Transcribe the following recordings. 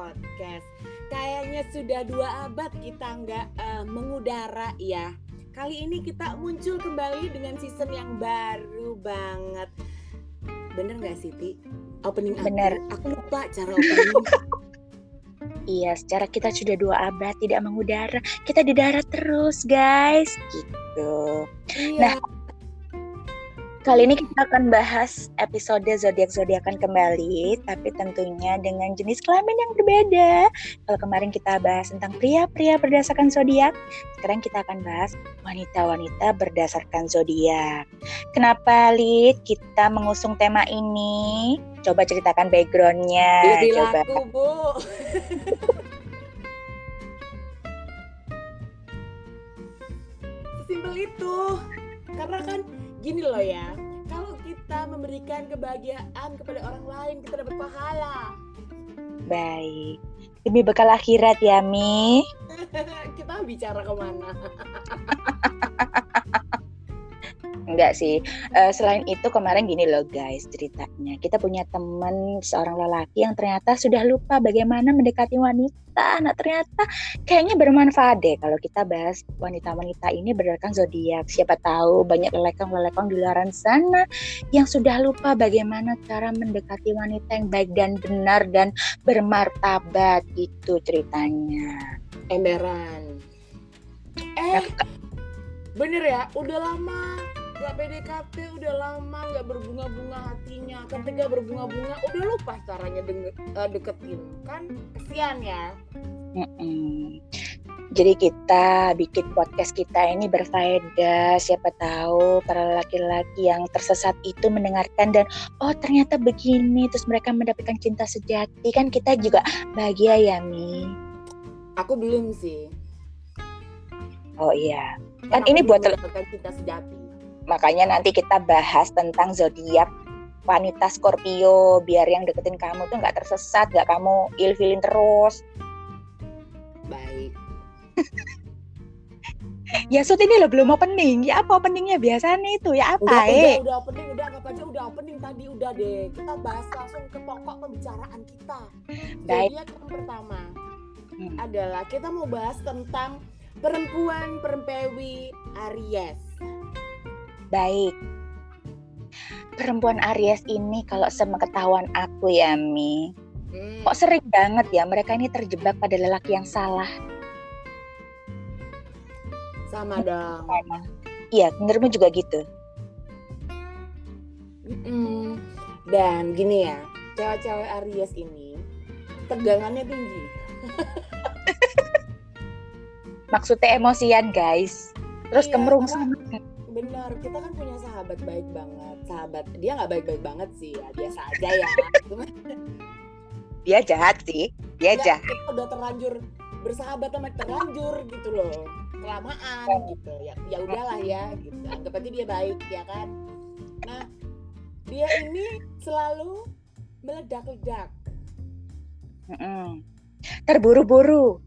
Podcast. Kayaknya sudah dua abad kita nggak uh, mengudara ya. Kali ini kita muncul kembali dengan season yang baru banget. Bener nggak Siti? Opening Bener. Aku, aku lupa cara opening. Iya, secara kita sudah dua abad tidak mengudara, kita di darat terus, guys. Gitu. Iya. Nah, Kali ini kita akan bahas episode zodiak-zodiakan kembali, tapi tentunya dengan jenis kelamin yang berbeda. Kalau kemarin kita bahas tentang pria-pria berdasarkan zodiak, sekarang kita akan bahas wanita-wanita berdasarkan zodiak. Kenapa Lid kita mengusung tema ini? Coba ceritakan backgroundnya. Lebih Coba. laku, Bu. Sesimpel itu. Karena kan gini loh ya, kalau kita memberikan kebahagiaan kepada orang lain, kita dapat pahala. Baik. Demi bekal akhirat ya, Mi. kita bicara ke mana? Enggak sih. Uh, selain itu kemarin gini loh guys ceritanya. Kita punya teman seorang lelaki yang ternyata sudah lupa bagaimana mendekati wanita. Nah ternyata kayaknya bermanfaat deh kalau kita bahas wanita-wanita ini berdasarkan zodiak. Siapa tahu banyak lelekong-lelekong di luar sana yang sudah lupa bagaimana cara mendekati wanita yang baik dan benar dan bermartabat itu ceritanya. Emberan. Eh, bener ya, udah lama gak PDKT udah lama gak berbunga-bunga hatinya ketika berbunga-bunga udah lupa caranya de uh, deketin kan kesian ya mm -mm. Jadi kita bikin podcast kita ini berfaedah. Siapa tahu para laki-laki yang tersesat itu mendengarkan dan oh ternyata begini, terus mereka mendapatkan cinta sejati kan kita juga bahagia ya Mi. Aku belum sih. Oh iya, kan ini buat mendapatkan cinta sejati makanya nanti kita bahas tentang zodiak wanita Scorpio biar yang deketin kamu tuh nggak tersesat nggak kamu ilfilin terus. Baik. Ya Sut ini lo belum opening. Ya apa openingnya? Biasanya itu. Ya apa udah, eh? udah, udah opening udah anggap aja udah opening tadi udah deh. Kita bahas langsung ke pokok pembicaraan kita. Baik. Zodiak yang pertama hmm. adalah kita mau bahas tentang perempuan perempewi Aries Baik. Perempuan Aries ini kalau ketahuan aku ya Mi, hmm. kok sering banget ya mereka ini terjebak pada lelaki yang salah. Sama dong. Iya, menurutmu juga gitu. Mm-mm. Dan gini ya, cewek-cewek Aries ini tegangannya tinggi. Maksudnya emosian guys. Terus iya, kemerungsung benar kita kan punya sahabat baik banget. Sahabat dia nggak baik-baik banget sih. Ya biasa aja ya. Dia jahat sih. Dia ya, jahat. kita udah terlanjur bersahabat sama terlanjur gitu loh. Kelamaan gitu. Ya ya udahlah ya gitu. Anggap aja dia baik ya kan? Nah dia ini selalu meledak-ledak. Mm -mm. terburu-buru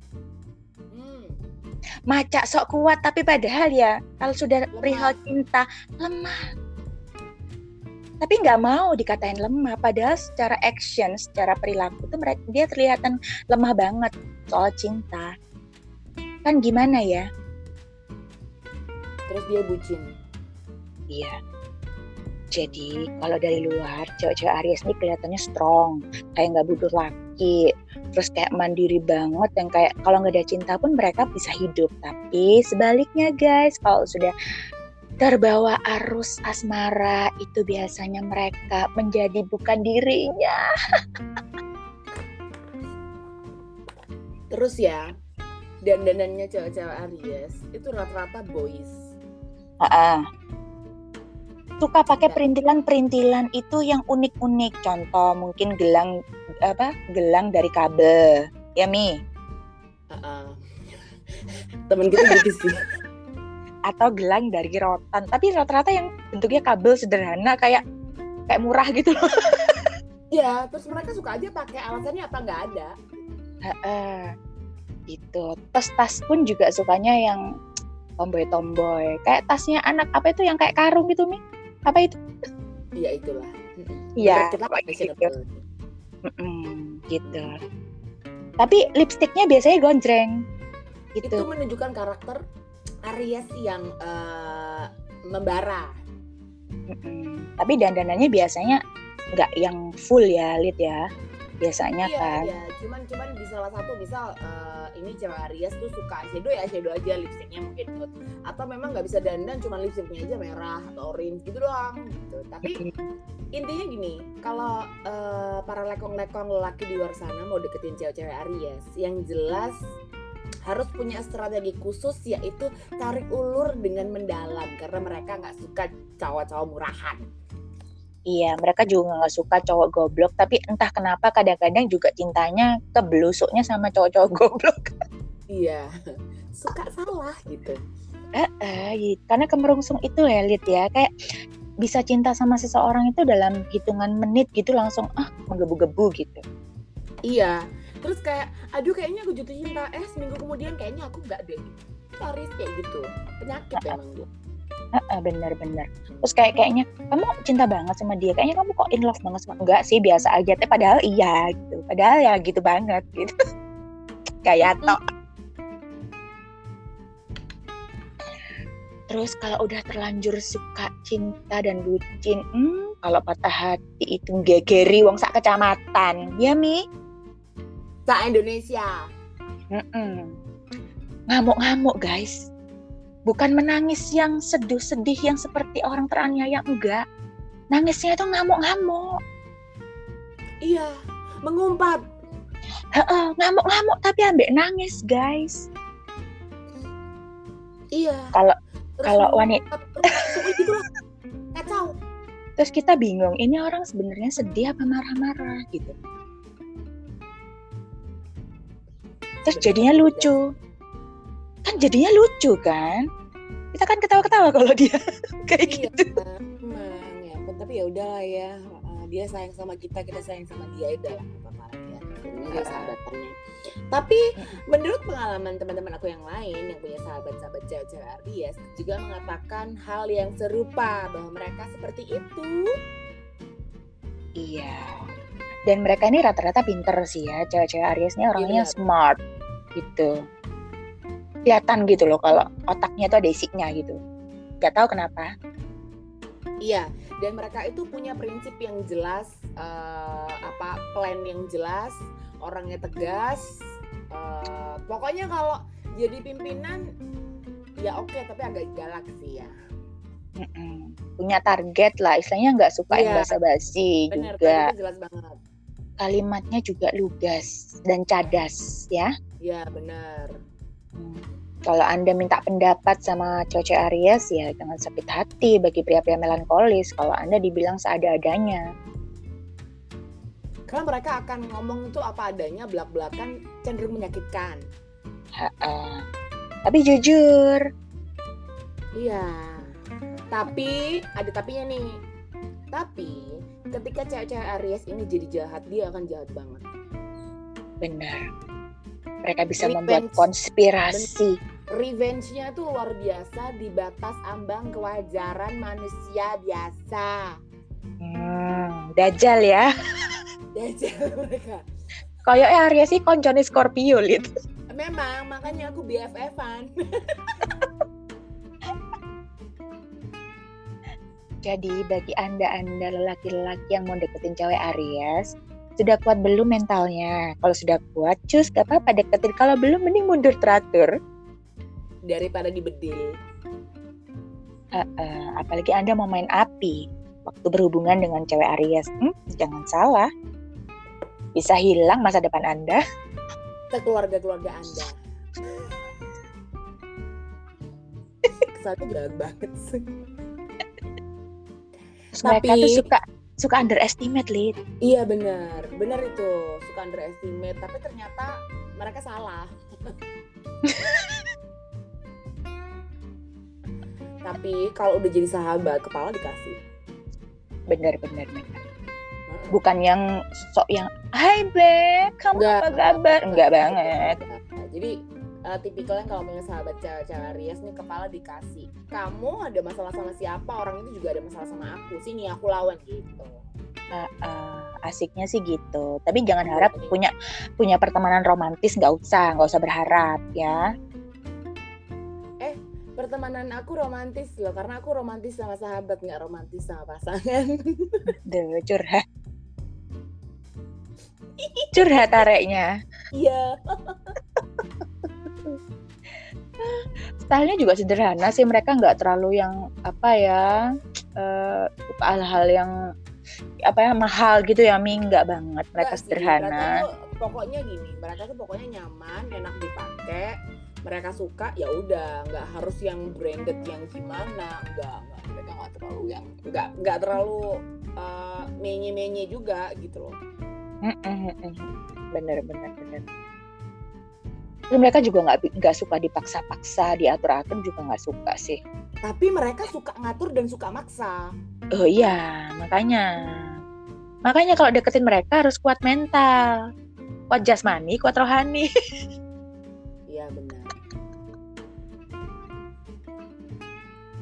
maca sok kuat tapi padahal ya kalau sudah perihal cinta lemah. Tapi nggak mau dikatain lemah padahal secara action secara perilaku tuh mereka dia terlihatan lemah banget soal cinta. Kan gimana ya? Terus dia bucin. Iya. Jadi kalau dari luar cewek-cewek Aries ini kelihatannya strong kayak nggak butuh laki terus kayak mandiri banget yang kayak kalau nggak ada cinta pun mereka bisa hidup. Tapi sebaliknya guys kalau sudah terbawa arus asmara itu biasanya mereka menjadi bukan dirinya. Terus ya dan dandannya cewek-cewek Aries itu rata-rata boys. Uh -uh. Suka pakai perintilan-perintilan itu yang unik-unik. Contoh mungkin gelang apa gelang dari kabel. Ya mi? Uh -uh. temen kita gitu sih. Atau gelang dari rotan. Tapi rata-rata yang bentuknya kabel sederhana kayak kayak murah gitu. Loh ya terus mereka suka aja pakai alasannya apa nggak ada. Uh, gitu. Tas tas pun juga sukanya yang tomboy tomboy kayak tasnya anak apa itu yang kayak karung gitu mi apa itu iya itulah iya kita gitu. Mm-mm, gitu. Tapi lipstiknya biasanya gonjreng. Gitu. Itu menunjukkan karakter Aries yang uh, membara. Mm-mm. Tapi dandanannya biasanya nggak yang full ya, Lid ya. Biasanya iya, kan. Iya, cuman cuman di salah satu misal uh, ini cewek Aries tuh suka eyeshadow ya eyeshadow aja lipstiknya mungkin nude. Atau memang nggak bisa dandan cuma lipstiknya aja merah atau orange gitu doang gitu. Tapi intinya gini, kalau uh, para lekong-lekong lelaki di luar sana mau deketin cewek-cewek Aries, yang jelas harus punya strategi khusus yaitu tarik ulur dengan mendalam karena mereka nggak suka cowok-cowok murahan. Iya, mereka juga nggak suka cowok goblok, tapi entah kenapa kadang-kadang juga cintanya ke belusuknya sama cowok-cowok goblok. Iya, suka salah gitu. Eh, eh, karena kemerungsung itu ya, Lid ya, kayak bisa cinta sama seseorang itu dalam hitungan menit gitu langsung ah menggebu-gebu gitu. Iya, terus kayak aduh kayaknya aku jatuh cinta eh seminggu kemudian kayaknya aku nggak deh Paris kayak gitu penyakit uh, emang dia uh, bener-bener terus kayak kayaknya kamu cinta banget sama dia kayaknya kamu kok in love banget sama enggak sih biasa aja. Tapi padahal iya gitu. Padahal ya gitu banget gitu. Kayak tok terus kalau udah terlanjur suka cinta dan bucin hmm, kalau patah hati itu gegeri wong sak kecamatan. Ya mi? Sa Indonesia. Ngamuk-ngamuk guys. Bukan menangis yang sedih-sedih yang seperti orang teraniaya enggak. Nangisnya itu ngamuk-ngamuk. Iya, mengumpat. Ngamuk-ngamuk tapi ambek nangis, guys. Iya. Kalau kalau wanita Kacau. Terus kita bingung, ini orang sebenarnya sedih apa marah-marah gitu. terus jadinya lucu kan jadinya lucu kan? Kita kan ketawa-ketawa kalau dia kayak iya, gitu. emang ya tapi ya udahlah ya. Dia sayang sama kita kita sayang sama dia ya apa-apa. Ya dia sahabatannya. Tapi menurut pengalaman teman-teman aku yang lain yang punya sahabat-sahabat cewek-cewek Aries juga mengatakan hal yang serupa bahwa mereka seperti itu. Iya. Dan mereka ini rata-rata pinter sih ya cewek-cewek Aries ini orangnya iya. smart gitu kelihatan gitu loh kalau otaknya tuh ada isinya gitu Gak tahu kenapa iya dan mereka itu punya prinsip yang jelas uh, apa plan yang jelas orangnya tegas uh, pokoknya kalau jadi pimpinan ya oke okay, tapi agak galak sih ya Mm-mm. punya target lah istilahnya nggak suka yeah. yang basa-basi juga jelas banget kalimatnya juga lugas dan cadas ya Iya benar. Kalau Anda minta pendapat sama cewek Aries ya jangan sakit hati bagi pria-pria melankolis kalau Anda dibilang seada-adanya. Karena mereka akan ngomong itu apa adanya, belak-belakan cenderung menyakitkan. Ha-ha. Tapi jujur. Iya. Tapi ada tapinya nih. Tapi ketika cewek-cewek Aries ini jadi jahat, dia akan jahat banget. Benar mereka bisa Revenge. membuat konspirasi. Revenge-nya tuh luar biasa di batas ambang kewajaran manusia biasa. Hmm, dajal ya. dajal mereka. Kayak Arya sih koncone Scorpio lit. Memang, makanya aku BFF-an. Jadi bagi anda-anda lelaki-lelaki yang mau deketin cewek Aries, sudah kuat belum mentalnya? Kalau sudah kuat, cus gak apa-apa deketin. Kalau belum, mending mundur teratur. Daripada dibedil. Uh, uh, apalagi Anda mau main api waktu berhubungan dengan cewek Aries. Hmm, jangan salah. Bisa hilang masa depan Anda. Keluarga-keluarga Anda. Kesannya berat banget sih. Tapi, mereka tuh suka suka underestimate lid. Iya benar. Benar itu suka underestimate. Tapi ternyata mereka salah. Tapi kalau udah jadi sahabat kepala dikasih. Benar benar benar. Bukan yang sok yang Hai Black kamu apa kabar? Enggak banget. Jadi uh, tipikalnya kalau punya sahabat cewek-cewek Aries nih kepala dikasih kamu ada masalah sama siapa orang itu juga ada masalah sama aku sini aku lawan gitu Uh, uh, asiknya sih gitu. Tapi jangan harap punya punya pertemanan romantis nggak usah, nggak usah berharap ya. Eh, pertemanan aku romantis loh, karena aku romantis sama sahabat, nggak romantis sama pasangan. Duh, curhat. curhat tareknya. Iya. Stylenya juga sederhana sih, mereka nggak terlalu yang apa ya, uh, hal-hal yang apa ya mahal gitu ya Mi nggak banget. Mereka sederhana. tuh, pokoknya gini mereka tuh pokoknya nyaman enak dipakai mereka suka ya udah nggak harus yang branded yang gimana nggak nggak mereka nggak terlalu yang nggak nggak terlalu uh, menye menye juga gitu loh. Bener bener bener Terus mereka juga nggak nggak suka dipaksa-paksa diatur-atur juga nggak suka sih tapi mereka suka ngatur dan suka maksa Oh iya, makanya. Makanya kalau deketin mereka harus kuat mental. Kuat jasmani, kuat rohani. Iya benar.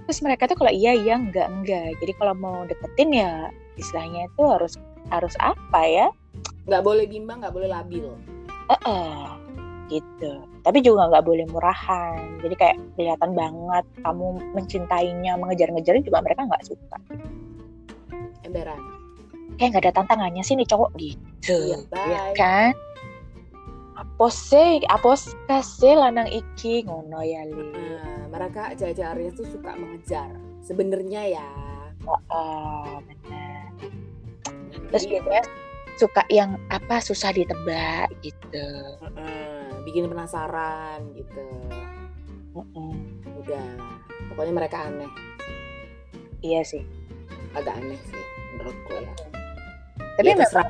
Terus mereka tuh kalau iya iya enggak enggak. Jadi kalau mau deketin ya istilahnya itu harus harus apa ya? Nggak boleh bimbang, nggak boleh labil. Eh, uh, gitu. Tapi juga nggak boleh murahan. Jadi kayak kelihatan banget kamu mencintainya, mengejar-ngejar juga mereka nggak suka. Emberan. Kayak nggak ada tantangannya sih nih cowok. Gitu. Iya, ya kan? Apa sih apa kasih lanang iki? Ngono ya li. Uh, mereka Aries tuh suka mengejar. Sebenarnya ya. Oh, oh benar terus biasanya suka yang apa susah ditebak gitu. Uh, uh, bikin penasaran gitu. Uh, uh. udah pokoknya mereka aneh. Iya sih. Agak aneh sih menurutku ya. Tapi ya, memang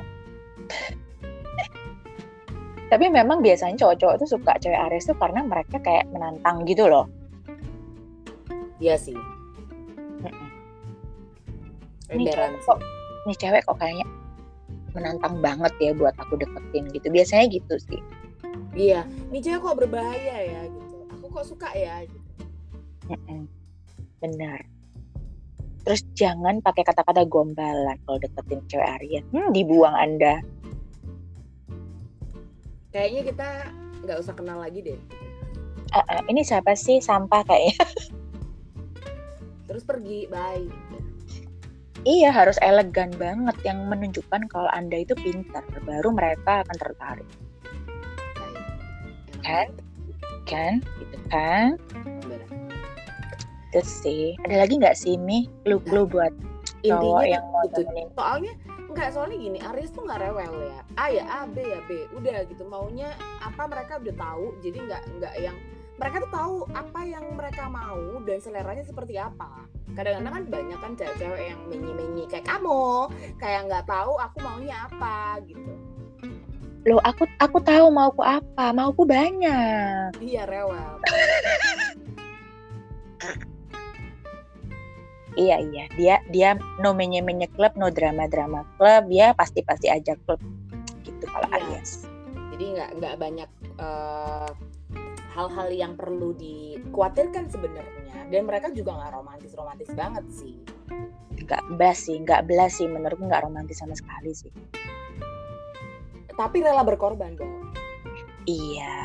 tapi memang biasanya cowok-cowok tuh suka cewek Aries tuh karena mereka kayak menantang gitu loh. Iya sih. Ini cewek kok nih cewek kok kayaknya menantang banget ya buat aku deketin gitu. Biasanya gitu sih iya ini cewek kok berbahaya ya gitu aku kok suka ya gitu benar Terus jangan pakai kata-kata gombalan kalau deketin cewek Aryan. Hmm, dibuang Anda. Kayaknya kita nggak usah kenal lagi deh. Uh, uh, ini siapa sih sampah kayaknya? Terus pergi, bye. Iya, harus elegan banget yang menunjukkan kalau Anda itu pintar. Baru mereka akan tertarik. Kan? Kan? Gitu kan? gitu sih ada lagi nggak sih Mi clue-clue nah, buat cowok yang mau gitu. soalnya nggak soalnya gini Aries tuh nggak rewel ya A ya A B ya B udah gitu maunya apa mereka udah tahu jadi nggak nggak yang mereka tuh tahu apa yang mereka mau dan seleranya seperti apa kadang-kadang kan banyak kan cewek-cewek yang menyi-menyi kayak kamu kayak nggak tahu aku maunya apa gitu loh aku aku tahu mauku apa. Mauku banyak. Iya rewel. Iya iya. Dia dia no menye menye klub no drama drama klub. Ya pasti pasti aja klub. Gitu kalau iya. Aries jadi nggak nggak banyak eh, hal-hal yang perlu dikhawatirkan sebenarnya. Dan mereka juga nggak romantis romantis banget sih. Nggak belas sih. Nggak belas sih. Menurutku nggak romantis sama sekali sih tapi rela berkorban dong. Iya.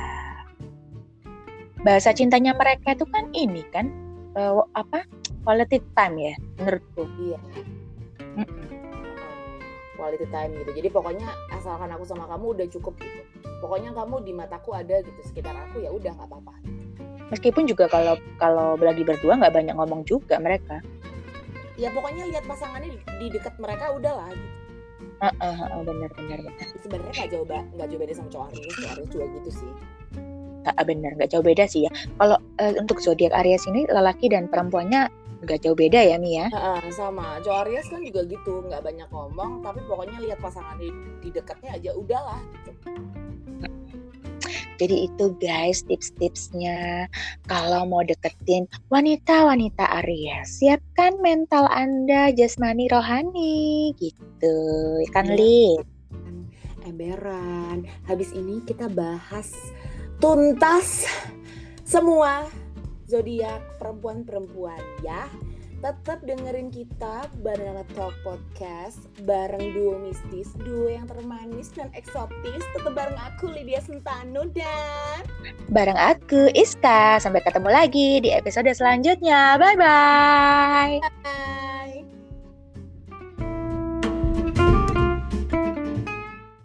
Bahasa cintanya mereka itu kan ini kan uh, apa quality time ya menurutku. Iya. Quality time gitu. Jadi pokoknya asalkan aku sama kamu udah cukup gitu. Pokoknya kamu di mataku ada gitu sekitar aku ya udah nggak apa-apa. Meskipun juga kalau kalau lagi berdua nggak banyak ngomong juga mereka. Ya pokoknya lihat pasangannya di, di dekat mereka udahlah gitu uh, uh, uh, benar benar benar sebenarnya nggak jauh nggak jauh beda sama cowok Aries cowok Aries juga gitu sih. Uh, benar nggak jauh beda sih ya. Kalau uh, untuk zodiak Aries ini lelaki dan perempuannya nggak jauh beda ya Mi ya? Uh, sama. Jo Aries kan juga gitu nggak banyak ngomong tapi pokoknya lihat pasangan di, di dekatnya aja udahlah gitu jadi itu guys tips-tipsnya kalau mau deketin wanita-wanita Aries siapkan mental anda jasmani rohani gitu kan ya. Lid emberan habis ini kita bahas tuntas semua zodiak perempuan-perempuan ya. Tetap dengerin kita Banana Talk Podcast bareng duo mistis, duo yang termanis dan eksotis. Tetap bareng aku Lydia Sentano dan Bareng aku Iska. Sampai ketemu lagi di episode selanjutnya. Bye bye.